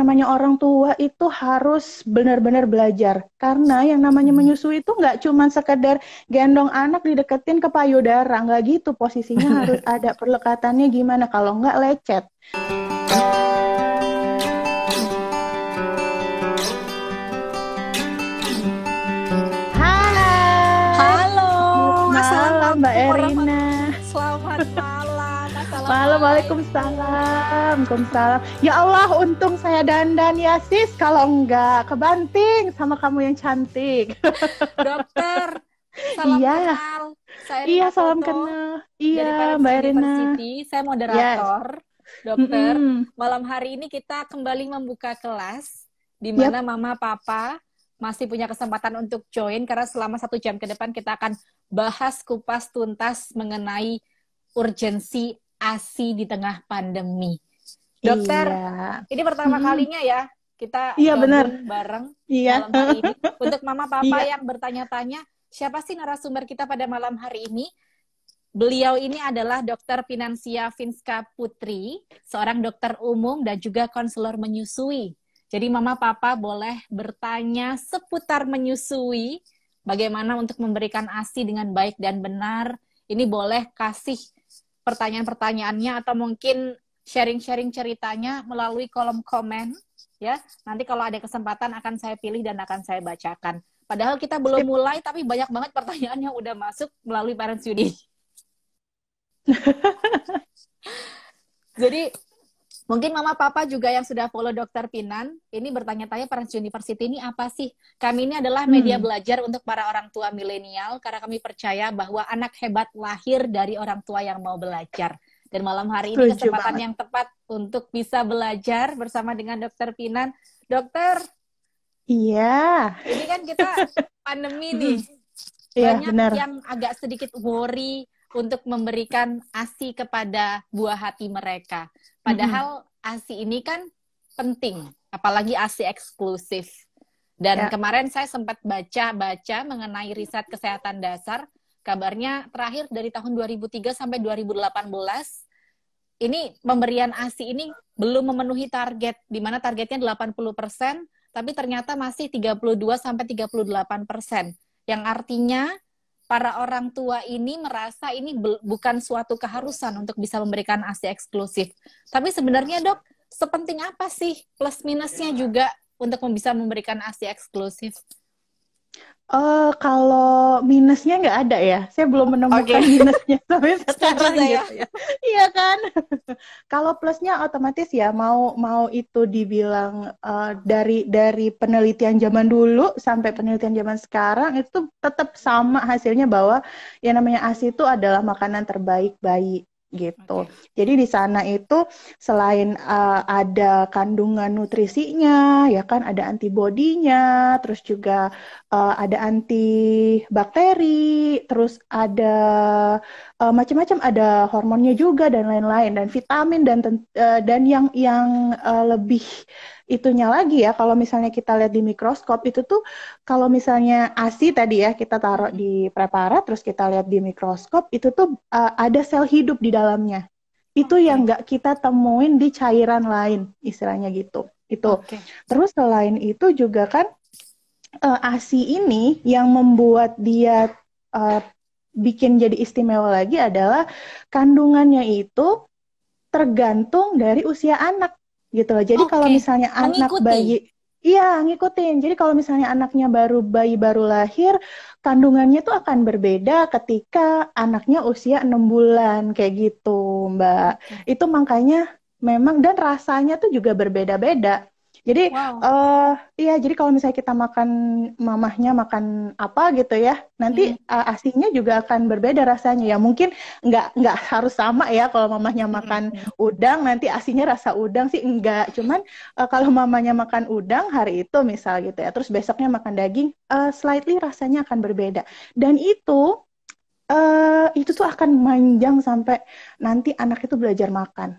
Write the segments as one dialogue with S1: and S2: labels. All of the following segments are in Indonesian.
S1: namanya orang tua itu harus benar-benar belajar. Karena yang namanya
S2: Hmm.
S1: menyusui itu nggak cuma sekedar gendong anak dideketin ke payudara nggak gitu. Posisinya harus ada perlekatannya gimana kalau nggak lecet. Halo.
S2: Halo,
S1: malam Mbak
S2: Assalamualaikum
S1: Erina Waalaikumsalam. Waalaikumsalam. Ya Allah, untung saya dandan ya sis. Kalau enggak, kebanting sama kamu yang cantik.
S2: Dokter. Salam
S1: Iya.
S2: kenal. Saya
S1: iya,
S2: Rina
S1: salam
S2: Toto
S1: kenal. Iya, Mbak Erina.
S2: Saya moderator. Dokter,
S1: Mm-mm.
S2: malam hari ini kita kembali membuka kelas di mana Mama Papa masih punya kesempatan untuk join karena selama satu jam ke depan kita akan bahas kupas tuntas mengenai urgensi ASI di tengah pandemi. Dokter,
S1: Iya.
S2: Ini pertama
S1: Mm-mm.
S2: kalinya ya kita
S1: Iya, benar.
S2: bareng
S1: Iya.
S2: malam hari ini. Untuk mama papa
S1: Iya.
S2: yang bertanya-tanya, siapa sih narasumber kita pada malam hari ini? Beliau ini adalah Dr. Finansia Finska Putri, seorang dokter umum dan juga konselor menyusui. Jadi mama papa boleh bertanya seputar menyusui, bagaimana untuk memberikan ASI dengan baik dan benar. Ini boleh kasih pertanyaan-pertanyaannya atau mungkin sharing-sharing ceritanya melalui kolom komen ya. Nanti kalau ada kesempatan akan saya pilih dan akan saya bacakan. Padahal kita belum mulai tapi banyak banget pertanyaan yang udah masuk melalui Parents Uni. Jadi mungkin mama papa juga yang sudah follow Dokter Pinan ini bertanya-tanya Parents University ini apa sih? Kami ini adalah media
S1: Hmm.
S2: belajar untuk para orang tua milenial karena kami percaya bahwa anak hebat lahir dari orang tua yang mau belajar. Dan malam hari ini
S1: Setuju
S2: kesempatan
S1: banget.
S2: yang tepat untuk bisa belajar bersama dengan Dokter Pinan. Dokter,
S1: Iya.
S2: ini kan kita pandemi nih.
S1: Iya,
S2: Banyak
S1: benar.
S2: yang agak sedikit worry untuk memberikan ASI kepada buah hati mereka. Padahal ASI ini kan penting, apalagi ASI eksklusif. Dan
S1: Ya.
S2: kemarin saya sempat baca-baca mengenai riset kesehatan dasar, kabarnya terakhir dari tahun 2003 sampai 2018 ini pemberian ASI ini belum memenuhi target di mana targetnya 80%, tapi ternyata masih 32 sampai 38%. Yang artinya para orang tua ini merasa ini bukan suatu keharusan untuk bisa memberikan ASI eksklusif. Tapi sebenarnya dok, sepenting apa sih plus minusnya juga untuk bisa memberikan ASI eksklusif?
S1: Eh, kalau minusnya nggak ada ya. Saya belum menemukan
S2: Oke.
S1: minusnya sampai sekarang gitu ya. Iya kan? Kalau plusnya otomatis ya mau mau itu dibilang eh, dari dari penelitian zaman dulu sampai penelitian zaman sekarang itu tetap sama hasilnya bahwa yang namanya ASI itu adalah makanan terbaik bayi gitu.
S2: Oke.
S1: Jadi di sana itu selain uh, ada kandungan nutrisinya, ya kan ada antibodinya, terus juga uh, ada antibakteri, terus ada uh, macam-macam. Ada hormonnya juga dan lain-lain. Dan vitamin dan uh, dan yang yang uh, lebih itunya lagi ya. Kalau misalnya kita lihat di mikroskop itu tuh kalau misalnya ASI tadi ya kita taruh di preparat terus kita lihat di mikroskop itu tuh uh, ada sel hidup di dalamnya. Itu
S2: Oke.
S1: yang nggak kita temuin di cairan lain istilahnya gitu. Itu.
S2: Oke.
S1: terus selain itu juga kan uh, ASI ini yang membuat dia uh, bikin jadi istimewa lagi adalah kandungannya itu tergantung dari usia anak gitu loh. Jadi kalau
S2: Oke.
S1: misalnya anak
S2: Mengikuti.
S1: bayi Iya, ngikutin. Jadi kalau misalnya anaknya baru bayi baru lahir, kandungannya tuh akan berbeda ketika anaknya usia enam bulan kayak gitu, Mbak. Itu makanya memang dan rasanya tuh juga berbeda-beda. Jadi
S2: Wow.
S1: eh iya, jadi kalau misalnya kita makan mamahnya makan apa gitu ya, nanti
S2: Hmm.
S1: uh, asinya juga akan berbeda rasanya. Ya mungkin nggak nggak harus sama ya kalau mamahnya makan
S2: Hmm.
S1: udang nanti asinya rasa udang sih enggak. Cuman uh, kalau mamanya makan udang hari itu misal gitu ya, terus besoknya makan daging, uh, slightly rasanya akan berbeda. Dan itu eh itu tuh akan manjang sampai nanti anak itu belajar makan.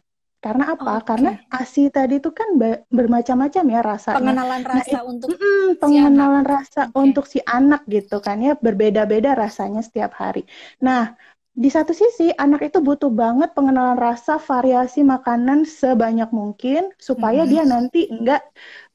S1: Karena apa?
S2: Oke.
S1: Karena ASI tadi itu kan bermacam-macam ya rasanya.
S2: Pengenalan
S1: Nah,
S2: rasa untuk
S1: Mm-mm,
S2: si
S1: pengenalan rasa
S2: Oke.
S1: untuk si anak gitu kan ya berbeda-beda rasanya setiap hari. Nah, di satu sisi anak itu butuh banget pengenalan rasa variasi makanan sebanyak mungkin supaya mm-hmm. dia nanti enggak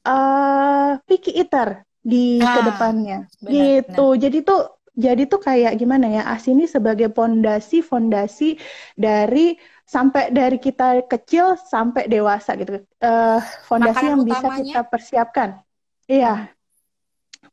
S1: uh, picky eater di ah, ke depannya benar, gitu benar. jadi tuh jadi tuh kayak gimana ya ASI ini sebagai fondasi fondasi dari sampai dari kita kecil sampai dewasa gitu uh, fondasi Makanan yang utamanya, bisa kita persiapkan iya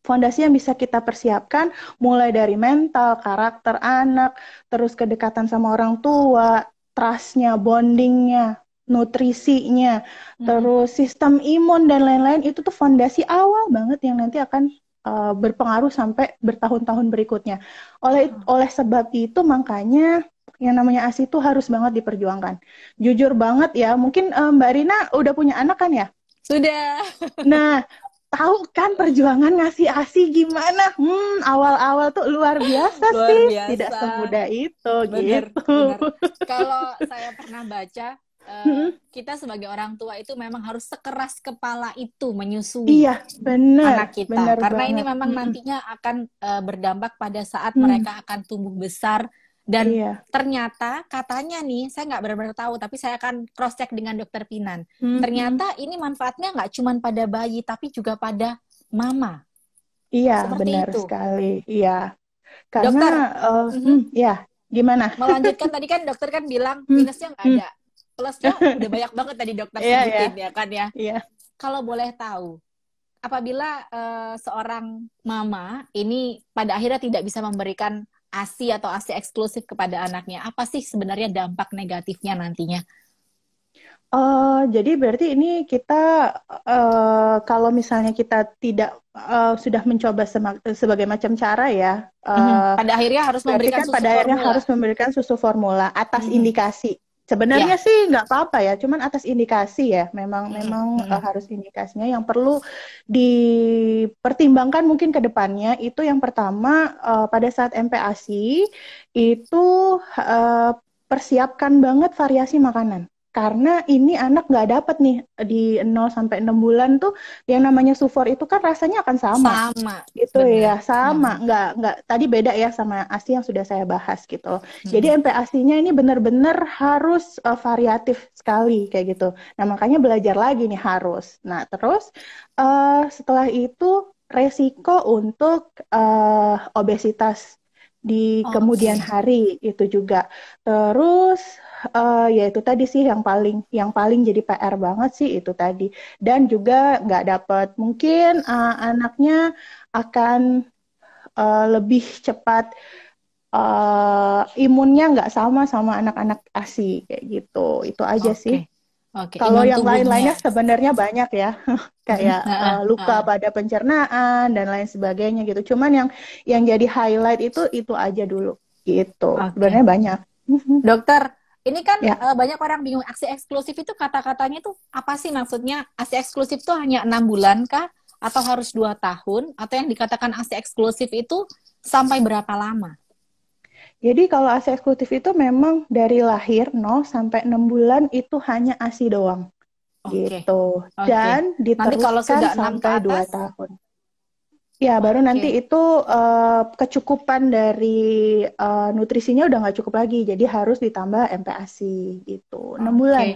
S1: fondasi yang bisa kita persiapkan mulai dari mental, karakter anak, terus kedekatan sama orang tua, trustnya, bondingnya, nutrisinya, hmm. terus sistem imun dan lain-lain itu tuh fondasi awal banget yang nanti akan uh, berpengaruh sampai bertahun-tahun berikutnya. Oleh hmm. oleh sebab itu makanya yang namanya ASI itu harus banget diperjuangkan. Jujur banget ya, mungkin uh, Mbak Rina udah punya anak kan ya?
S2: Sudah.
S1: Nah, tahu kan perjuangan ngasih ASI gimana? Hmm, awal-awal tuh luar biasa luar sih, biasa. tidak semudah itu bener, gitu.
S2: Kalau saya pernah baca Uh, kita sebagai orang tua itu memang harus sekeras kepala itu menyusui
S1: iya, benar,
S2: anak kita karena banget. ini memang nantinya akan uh, berdampak pada saat hmm. mereka akan tumbuh besar dan iya. ternyata katanya nih, saya nggak benar-benar tahu, tapi saya akan cross check dengan dokter Pinan. Hmm. Ternyata ini manfaatnya nggak cuma pada bayi, tapi juga pada mama.
S1: Iya, Seperti benar itu. sekali. Iya, karena, dokter, uh, hmm, ya gimana?
S2: Melanjutkan tadi kan dokter kan bilang minusnya nggak ada, plusnya udah banyak banget tadi dokter yeah, sebutin yeah. ya kan ya.
S1: Iya.
S2: Kalau boleh tahu, apabila uh, seorang mama ini pada akhirnya tidak bisa memberikan ASI atau ASI eksklusif kepada anaknya. Apa sih sebenarnya dampak negatifnya nantinya?
S1: Uh, jadi berarti ini kita uh, kalau misalnya kita tidak uh, sudah mencoba sebagai macam cara ya.
S2: Uh, pada akhirnya harus memberikan kan susu
S1: pada
S2: formula.
S1: akhirnya harus memberikan susu formula atas hmm. indikasi. Sebenarnya ya. sih nggak apa-apa ya, cuman atas indikasi ya, memang hmm. memang hmm. Uh, harus indikasinya. Yang perlu dipertimbangkan mungkin ke depannya itu yang pertama uh, pada saat MPASI itu uh, persiapkan banget variasi makanan karena ini anak nggak dapat nih di 0 sampai 6 bulan tuh yang namanya sufor itu kan rasanya akan sama.
S2: Sama.
S1: Gitu bener. ya, sama. Hmm. Nggak nggak tadi beda ya sama ASI yang sudah saya bahas gitu. Hmm. Jadi MPASI-nya ini benar-benar harus uh, variatif sekali kayak gitu. Nah, makanya belajar lagi nih harus. Nah, terus uh, setelah itu resiko untuk uh, obesitas di oh, kemudian okay. hari itu juga. Terus uh, ya itu tadi sih yang paling yang paling jadi PR banget sih itu tadi. Dan juga nggak dapat mungkin uh, anaknya akan uh, lebih cepat uh, imunnya nggak sama sama anak-anak ASI kayak gitu. Itu aja okay. sih. Okay. Kalau yang lain-lainnya sebenarnya banyak ya, kayak uh, luka pada pencernaan dan lain sebagainya gitu. Cuman yang yang jadi highlight itu itu aja dulu gitu. Okay. Sebenarnya banyak.
S2: Dokter, ini kan ya. uh, banyak orang bingung aksi eksklusif itu kata-katanya tuh apa sih maksudnya? Aksi eksklusif itu hanya enam bulan kah? Atau harus dua tahun? Atau yang dikatakan aksi eksklusif itu sampai berapa lama?
S1: Jadi kalau ASI eksklusif itu memang dari lahir 0 sampai 6 bulan itu hanya ASI doang. Okay. Gitu. Okay. Dan diteruskan nanti kalau sudah sampai atas, 2 tahun. Ya, baru okay. nanti itu uh, kecukupan dari uh, nutrisinya udah nggak cukup lagi, jadi harus ditambah MPASI gitu, 6 okay. bulan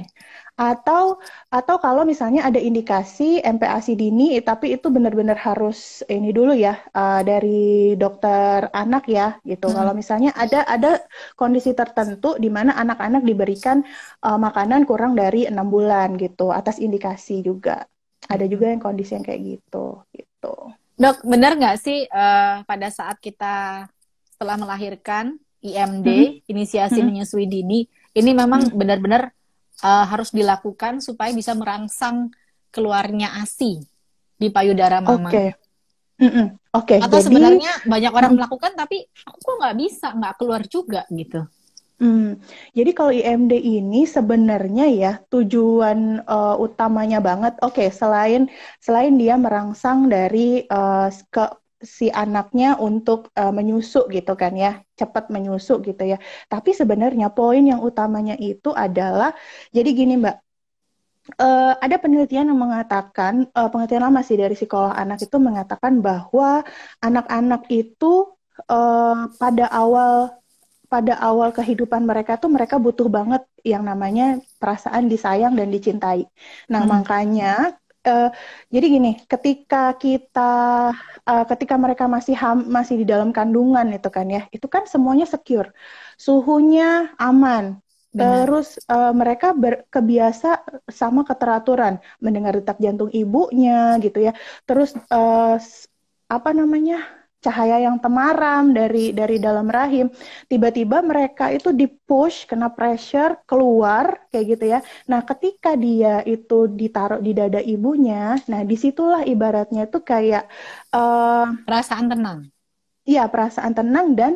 S1: atau atau kalau misalnya ada indikasi MPASI dini tapi itu benar-benar harus ini dulu ya uh, dari dokter anak ya gitu. Hmm. Kalau misalnya ada ada kondisi tertentu di mana anak-anak diberikan uh, makanan kurang dari enam bulan gitu atas indikasi juga. Ada juga yang kondisi yang kayak gitu gitu.
S2: Dok, benar nggak sih uh, pada saat kita setelah melahirkan IMD, hmm. inisiasi hmm. menyusui dini, ini memang hmm. benar-benar uh, harus dilakukan supaya bisa merangsang keluarnya ASI di payudara mama.
S1: Oke. Okay. Mm -mm. Oke. Okay,
S2: Atau jadi... sebenarnya banyak orang melakukan tapi aku kok nggak bisa, nggak keluar juga gitu.
S1: Hmm, jadi kalau IMD ini sebenarnya ya tujuan uh, utamanya banget, oke okay, selain selain dia merangsang dari uh, ke si anaknya untuk uh, menyusuk gitu kan ya, cepat menyusuk gitu ya. Tapi sebenarnya poin yang utamanya itu adalah jadi gini Mbak. Uh, ada penelitian yang mengatakan, uh, penelitian lama sih dari psikolog anak itu mengatakan bahwa anak-anak itu uh, pada awal pada awal kehidupan mereka tuh mereka butuh banget yang namanya perasaan disayang dan dicintai. Nah, hmm. makanya uh, jadi gini, ketika kita uh, ketika mereka masih ham, masih di dalam kandungan itu kan ya, itu kan semuanya secure. Suhunya aman, Benar. Terus uh, mereka berkebiasa sama keteraturan, mendengar detak jantung ibunya gitu ya. Terus uh, apa namanya? Cahaya yang temaram dari dari dalam rahim. Tiba-tiba mereka itu dipush kena pressure keluar kayak gitu ya. Nah ketika dia itu ditaruh di dada ibunya nah di situlah ibaratnya itu kayak
S2: uh, perasaan tenang.
S1: Iya perasaan tenang dan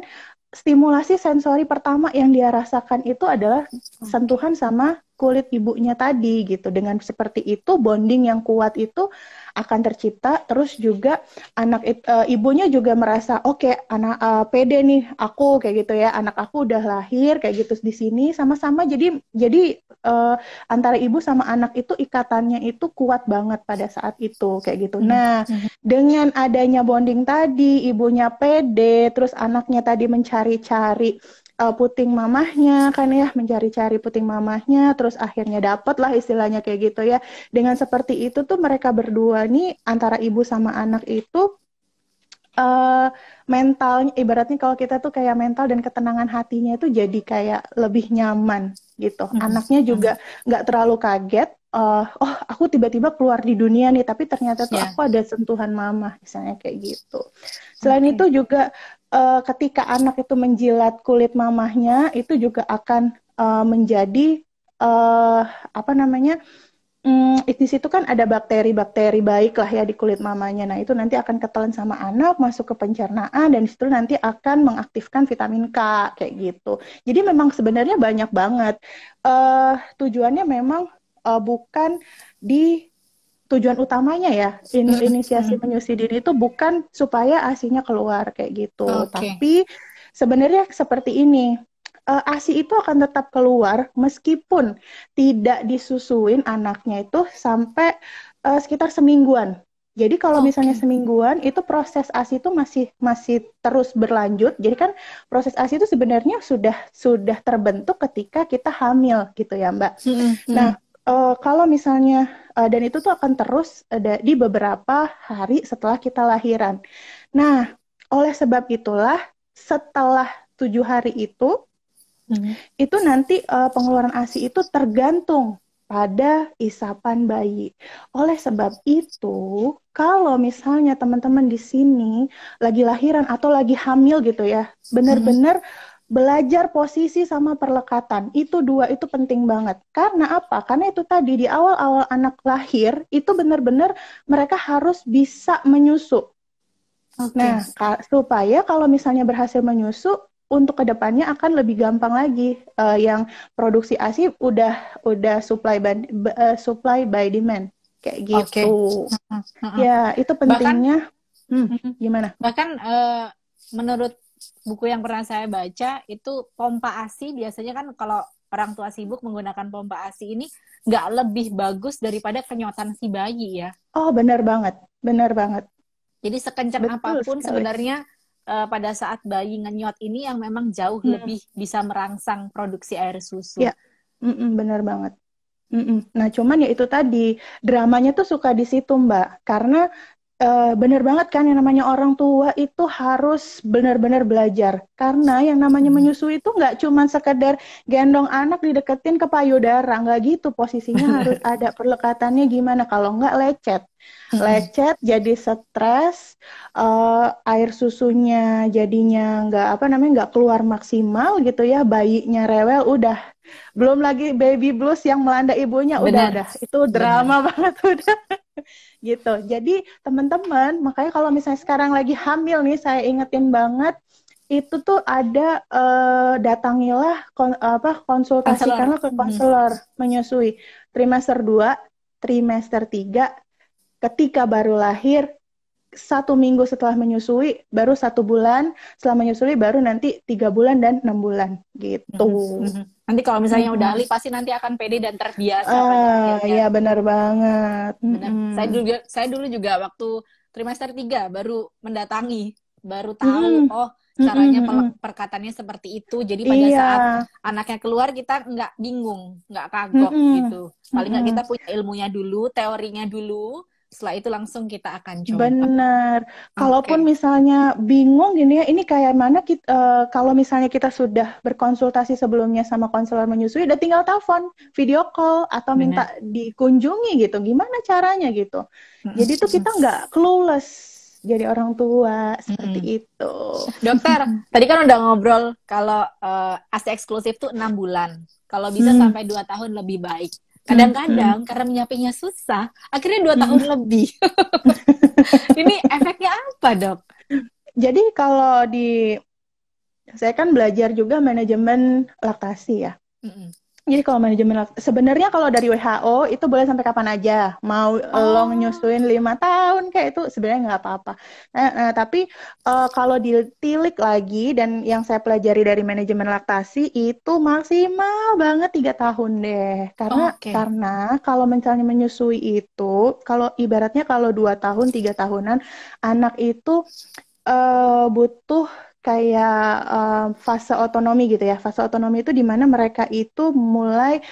S1: stimulasi sensori pertama yang dia rasakan itu adalah sentuhan sama kulit ibunya tadi gitu. Dengan seperti itu bonding yang kuat itu akan tercipta terus juga anak uh, ibunya juga merasa oke okay, anak uh, pede nih aku kayak gitu ya. Anak aku udah lahir kayak gitu di sini sama-sama jadi jadi uh, antara ibu sama anak itu ikatannya itu kuat banget pada saat itu kayak gitu. Hmm. Nah, hmm. dengan adanya bonding tadi ibunya pede terus anaknya tadi mencari-cari uh, puting mamahnya kan ya mencari-cari puting mamahnya terus akhirnya dapet lah istilahnya kayak gitu ya dengan seperti itu tuh mereka berdua nih antara ibu sama anak itu uh, mentalnya ibaratnya kalau kita tuh kayak mental dan ketenangan hatinya itu jadi kayak lebih nyaman gitu hmm. anaknya juga nggak terlalu kaget uh, oh aku tiba-tiba keluar di dunia nih tapi ternyata tuh yeah. aku ada sentuhan mama misalnya kayak gitu selain okay. itu juga uh, ketika anak itu menjilat kulit mamahnya itu juga akan uh, menjadi uh, apa namanya Hmm, di situ kan ada bakteri-bakteri baik lah ya di kulit mamanya. Nah itu nanti akan ketelan sama anak, masuk ke pencernaan dan itu nanti akan mengaktifkan vitamin K kayak gitu. Jadi memang sebenarnya banyak banget. Uh, tujuannya memang uh, bukan di tujuan utamanya ya in inisiasi menyusui dini itu bukan supaya asinya keluar kayak gitu okay. tapi sebenarnya seperti ini uh, asi itu akan tetap keluar meskipun tidak disusuin anaknya itu sampai uh, sekitar semingguan jadi kalau okay. misalnya semingguan itu proses ASI itu masih masih terus berlanjut. Jadi kan proses ASI itu sebenarnya sudah sudah terbentuk ketika kita hamil gitu ya, Mbak. Mm -hmm. Nah, uh, kalau misalnya uh, dan itu tuh akan terus ada di beberapa hari setelah kita lahiran. Nah, oleh sebab itulah setelah tujuh hari itu hmm. itu nanti uh, pengeluaran ASI itu tergantung pada isapan bayi. Oleh sebab itu, kalau misalnya teman-teman di sini lagi lahiran atau lagi hamil gitu ya, benar-benar hmm belajar posisi sama perlekatan. Itu dua itu penting banget. Karena apa? Karena itu tadi di awal-awal anak lahir itu benar-benar mereka harus bisa menyusu. Okay. nah supaya kalau misalnya berhasil menyusu untuk ke depannya akan lebih gampang lagi. Uh, yang produksi asi udah udah supply by, uh, supply by demand. Kayak gitu. Okay. ya itu pentingnya.
S2: Bahkan, hmm, gimana? Bahkan uh, menurut buku yang pernah saya baca itu pompa ASI biasanya kan kalau orang tua sibuk menggunakan pompa ASI ini nggak lebih bagus daripada kenyotan si bayi ya.
S1: Oh benar banget, benar banget.
S2: Jadi sekencang Betul apa pun sekali. sebenarnya uh, pada saat bayi ngenyot ini yang memang jauh hmm. lebih bisa merangsang produksi air susu.
S1: Ya, mm -mm, benar banget. Mm -mm. Nah, cuman ya itu tadi dramanya tuh suka di situ, Mbak. Karena Uh, bener banget kan yang namanya orang tua itu harus benar-benar belajar. Karena yang namanya hmm. menyusui itu nggak cuma sekedar gendong anak dideketin ke payudara nggak gitu. Posisinya harus ada perlekatannya gimana. Kalau nggak lecet. Hmm. lecet jadi stres uh, air susunya jadinya nggak apa namanya nggak keluar maksimal gitu ya. Bayinya rewel udah. Belum lagi baby blues yang melanda ibunya udah udah. Itu drama Benar. banget udah gitu. Jadi teman-teman, makanya kalau misalnya sekarang lagi hamil nih, saya ingetin banget itu tuh ada uh, datangilah kon, apa konsultasikanlah ke konselor hmm. menyusui trimester 2, trimester 3 ketika baru lahir satu minggu setelah menyusui baru satu bulan setelah menyusui baru nanti tiga bulan dan enam bulan gitu mm -hmm.
S2: Nanti kalau misalnya mm -hmm. udah ahli pasti nanti akan pede dan terbiasa
S1: ah iya benar banget
S2: benar. Mm -hmm. saya dulu saya dulu juga waktu trimester tiga baru mendatangi baru tahu mm. oh caranya mm perkataannya seperti itu. Jadi pada iya. saat anaknya keluar kita nggak bingung, nggak kagok mm gitu. Paling nggak mm kita punya ilmunya dulu, teorinya dulu. Setelah itu langsung kita akan coba.
S1: Benar. Kalaupun misalnya bingung gini ya, ini kayak mana kita, uh, eh, kalau misalnya kita sudah berkonsultasi sebelumnya sama konselor menyusui, udah tinggal telepon, video call atau Benar. minta dikunjungi gitu. Gimana caranya gitu. Jadi tuh kita nggak clueless jadi orang tua seperti hmm. itu.
S2: Dokter, tadi kan udah ngobrol kalau uh, eh, ASI eksklusif tuh enam bulan. Kalau bisa hmm. sampai dua tahun lebih baik. Kadang-kadang hmm. karena menyampainya susah, akhirnya dua hmm. tahun lebih. Ini efeknya apa dok?
S1: Jadi kalau di saya kan belajar juga manajemen laktasi ya. Hmm. Jadi kalau manajemen sebenarnya kalau dari WHO itu boleh sampai kapan aja. Mau oh. lo nyusuin lima tahun kayak itu sebenarnya nggak apa-apa. Nah, nah, tapi uh, kalau ditilik lagi dan yang saya pelajari dari manajemen laktasi itu maksimal banget tiga tahun deh. Karena okay. karena kalau misalnya menyusui itu kalau ibaratnya kalau dua tahun tiga tahunan anak itu uh, butuh kayak uh, fase otonomi gitu ya. Fase otonomi itu di mana mereka itu mulai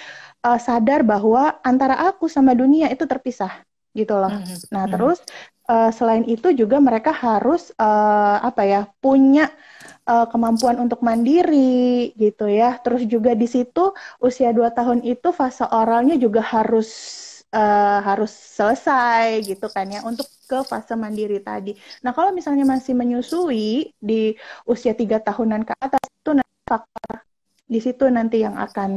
S1: uh, sadar bahwa antara aku sama dunia itu terpisah gitu loh. Mm -hmm. Nah, mm-hmm. terus uh, selain itu juga mereka harus uh, apa ya, punya uh, kemampuan untuk mandiri gitu ya. Terus juga di situ usia 2 tahun itu fase oralnya juga harus uh, harus selesai gitu kan ya untuk ke fase mandiri tadi. Nah kalau misalnya masih menyusui di usia tiga tahunan ke atas itu faktor di situ nanti yang akan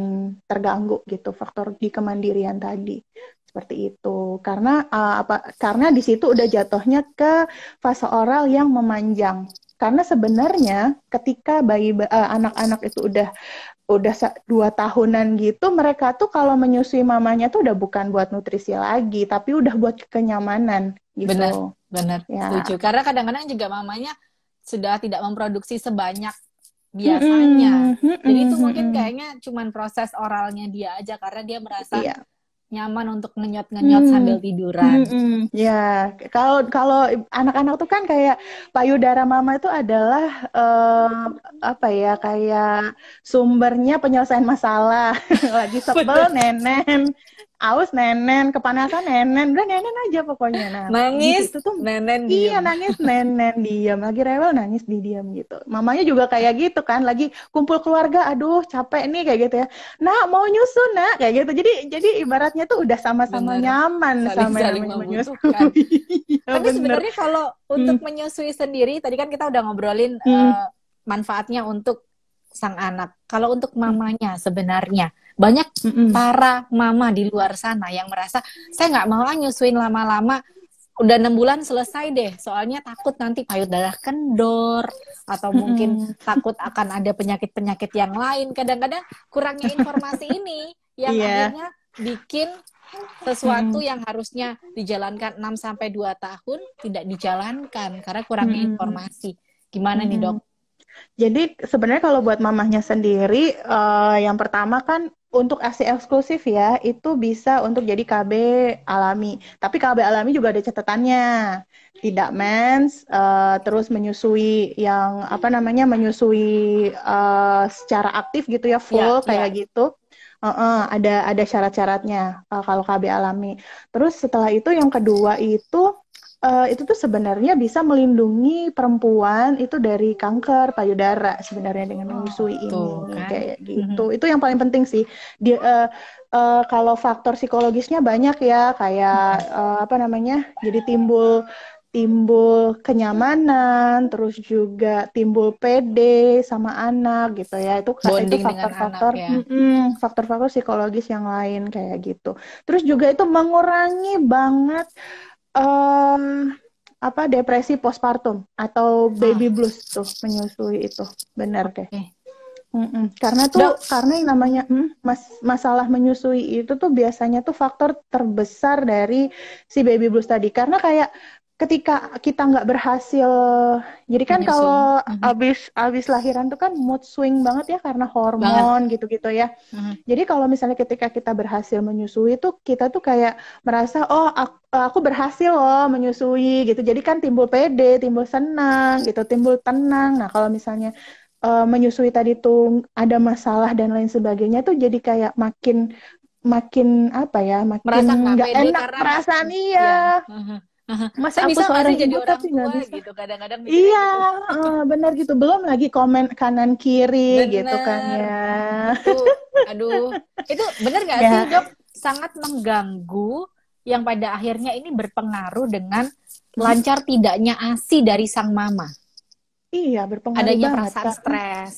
S1: terganggu gitu faktor di kemandirian tadi. Seperti itu. Karena uh, apa karena di situ udah jatuhnya ke fase oral yang memanjang. Karena sebenarnya ketika bayi anak eh, anak-anak itu udah udah dua tahunan gitu mereka tuh kalau menyusui mamanya tuh udah bukan buat nutrisi lagi tapi udah buat kenyamanan gitu.
S2: Benar benar. Ya. setuju. Karena kadang-kadang juga mamanya sudah tidak memproduksi sebanyak biasanya. Mm -hmm. jadi itu mungkin kayaknya cuman proses oralnya dia aja karena dia merasa iya nyaman untuk ngenyot-ngenyot hmm. sambil tiduran. Hmm, hmm.
S1: Ya, kalau kalau anak-anak tuh kan kayak payudara mama itu adalah uh, apa ya kayak sumbernya penyelesaian masalah. Lagi sebel nenen, aus nenen, kepanasan nenen, udah nenen aja pokoknya.
S2: Nah, nangis gitu tuh nenen
S1: diam. Iya, nangis nenen diam, lagi rewel nangis di diam gitu. Mamanya juga kayak gitu kan, lagi kumpul keluarga, aduh capek nih kayak gitu ya. Nah, mau nyusun nak kayak gitu. Jadi jadi ibaratnya tuh udah sama-sama nyaman saling, sama saling yang menyusui.
S2: ya, Tapi sebenarnya kalau untuk hmm. menyusui sendiri, tadi kan kita udah ngobrolin hmm. uh, manfaatnya untuk sang anak. Kalau untuk mamanya sebenarnya banyak mm -mm. para mama di luar sana yang merasa saya nggak mau nyusuin lama-lama udah enam bulan selesai deh soalnya takut nanti payudara kendor atau mungkin mm. takut akan ada penyakit-penyakit yang lain kadang-kadang kurangnya informasi ini yang yeah. akhirnya bikin sesuatu yang harusnya dijalankan 6 sampai 2 tahun tidak dijalankan karena kurangnya mm. informasi gimana mm. nih dok
S1: jadi sebenarnya kalau buat mamahnya sendiri, uh, yang pertama kan untuk ASI eksklusif ya, itu bisa untuk jadi KB alami. Tapi KB alami juga ada catatannya. Tidak mens, uh, terus menyusui yang apa namanya menyusui uh, secara aktif gitu ya, full ya, kayak ya. gitu. Uh -uh, ada ada syarat-syaratnya uh, kalau KB alami. Terus setelah itu yang kedua itu uh, itu tuh sebenarnya bisa melindungi perempuan itu dari kanker payudara sebenarnya dengan menyusui oh, ini kan? kayak gitu. Mm-hmm. Itu yang paling penting sih. Di uh, uh, kalau faktor psikologisnya banyak ya kayak uh, apa namanya? Jadi timbul timbul kenyamanan, terus juga timbul PD sama anak gitu ya. Itu
S2: Bonding itu faktor-faktor ya.
S1: faktor-faktor psikologis yang lain kayak gitu. Terus juga itu mengurangi banget um, apa depresi postpartum atau baby ah. blues tuh menyusui itu benar deh. Okay. Mm -mm. Karena tuh Dok. karena yang namanya mm, mas masalah menyusui itu tuh biasanya tuh faktor terbesar dari si baby blues tadi karena kayak ketika kita nggak berhasil, jadi kan kalau
S2: Mhm.
S1: abis abis lahiran tuh kan mood swing banget ya karena hormon gitu-gitu ya.
S2: Mhm.
S1: Jadi kalau misalnya ketika kita berhasil menyusui tuh kita tuh kayak merasa oh aku, aku berhasil loh menyusui gitu. Jadi kan timbul pede, timbul senang gitu, timbul tenang. Nah kalau misalnya eh, menyusui tadi tuh ada masalah dan lain sebagainya tuh jadi kayak makin makin apa ya, makin
S2: nggak
S1: enak perasaan
S2: Iya.
S1: iya. Masa aku
S2: bisa
S1: seorang
S2: jadi
S1: ibu
S2: orang
S1: tapi nggak
S2: tua
S1: bisa.
S2: gitu kadang-kadang
S1: Iya,
S2: gitu.
S1: eh, benar gitu. Belum lagi komen kanan kiri gitu kan ya.
S2: Itu, aduh, itu bener nggak
S1: Ya.
S2: sih dok? Sangat mengganggu yang pada akhirnya ini berpengaruh dengan lancar tidaknya ASI dari sang mama.
S1: Iya, berpengaruh
S2: Adanya
S1: banget
S2: perasaan stres.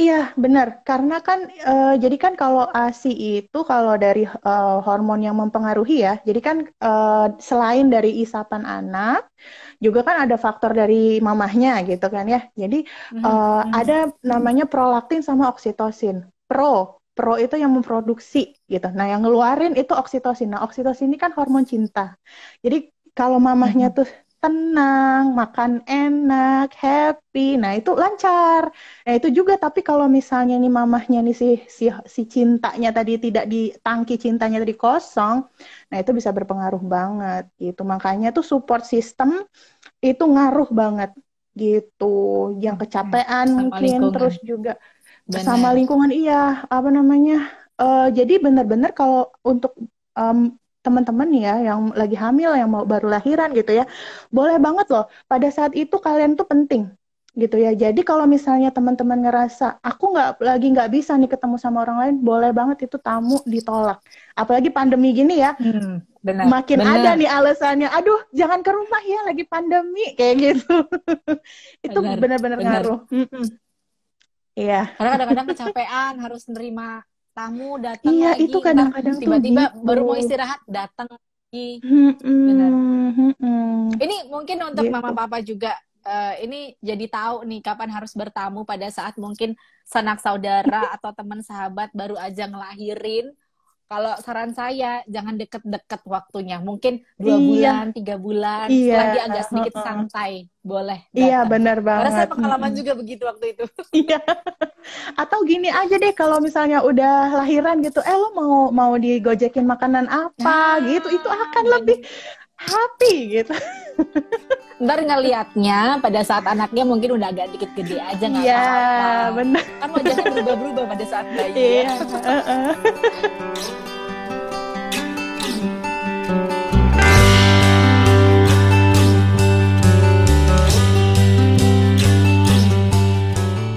S1: Iya, benar. Karena kan, eh, jadi kan kalau ASI itu kalau dari eh, hormon yang mempengaruhi ya, jadi kan eh, selain dari isapan anak, juga kan ada faktor dari mamahnya gitu kan ya. Jadi eh,
S2: mhm.
S1: ada namanya prolaktin sama oksitosin. Pro, pro itu yang memproduksi gitu. Nah, yang ngeluarin itu oksitosin. Nah, oksitosin ini kan hormon cinta. Jadi kalau mamahnya
S2: Mhm.
S1: tuh tenang, makan enak, happy, nah itu lancar. Nah itu juga tapi kalau misalnya nih mamahnya nih si si si cintanya tadi tidak di tangki cintanya tadi kosong, nah itu bisa berpengaruh banget gitu. Makanya tuh support system itu ngaruh banget gitu. Yang kecapean
S2: Sama
S1: mungkin
S2: lingkungan.
S1: terus juga
S2: Benar.
S1: sama lingkungan iya apa namanya eh, jadi benar-benar kalau untuk em, teman-teman ya yang lagi hamil yang mau baru lahiran gitu ya boleh banget loh pada saat itu kalian tuh penting gitu ya jadi kalau misalnya teman-teman ngerasa aku nggak lagi nggak bisa nih ketemu sama orang lain boleh banget itu tamu ditolak apalagi pandemi gini ya
S2: Hmm, benar.
S1: makin
S2: benar.
S1: ada nih alasannya aduh jangan ke rumah ya lagi pandemi kayak gitu itu
S2: Benar,
S1: benar-benar
S2: benar.
S1: ngaruh Mm-mm. iya
S2: Karena kadang-kadang kecapean harus nerima tamu datang
S1: Iya,
S2: lagi,
S1: itu kadang-kadang
S2: tiba-tiba
S1: gitu.
S2: baru mau istirahat datang lagi.
S1: Mm-mm,
S2: Benar.
S1: mm-mm.
S2: Ini mungkin untuk
S1: Gitu.
S2: mama papa juga eh, ini jadi tahu nih kapan harus bertamu pada saat mungkin sanak saudara atau teman sahabat baru aja ngelahirin. Kalau saran saya jangan deket-deket waktunya, mungkin dua
S1: Iya.
S2: bulan, tiga bulan,
S1: Iya,
S2: setelah dia agak sedikit santai, boleh.
S1: Iya,
S2: datang.
S1: benar
S2: Karena saya
S1: banget.
S2: pengalaman
S1: Mm-mm.
S2: juga begitu waktu itu.
S1: Iya. Atau gini aja deh kalau misalnya udah lahiran gitu, eh lo mau mau digojekin makanan apa
S2: Nah,
S1: gitu, itu akan lebih happy gitu.
S2: Ntar ngelihatnya pada saat anaknya mungkin udah agak dikit gede aja nggak
S1: Iya,
S2: apa-apa.
S1: benar.
S2: Kan wajahnya berubah-berubah pada saat bayi
S1: Iya.
S2: ya.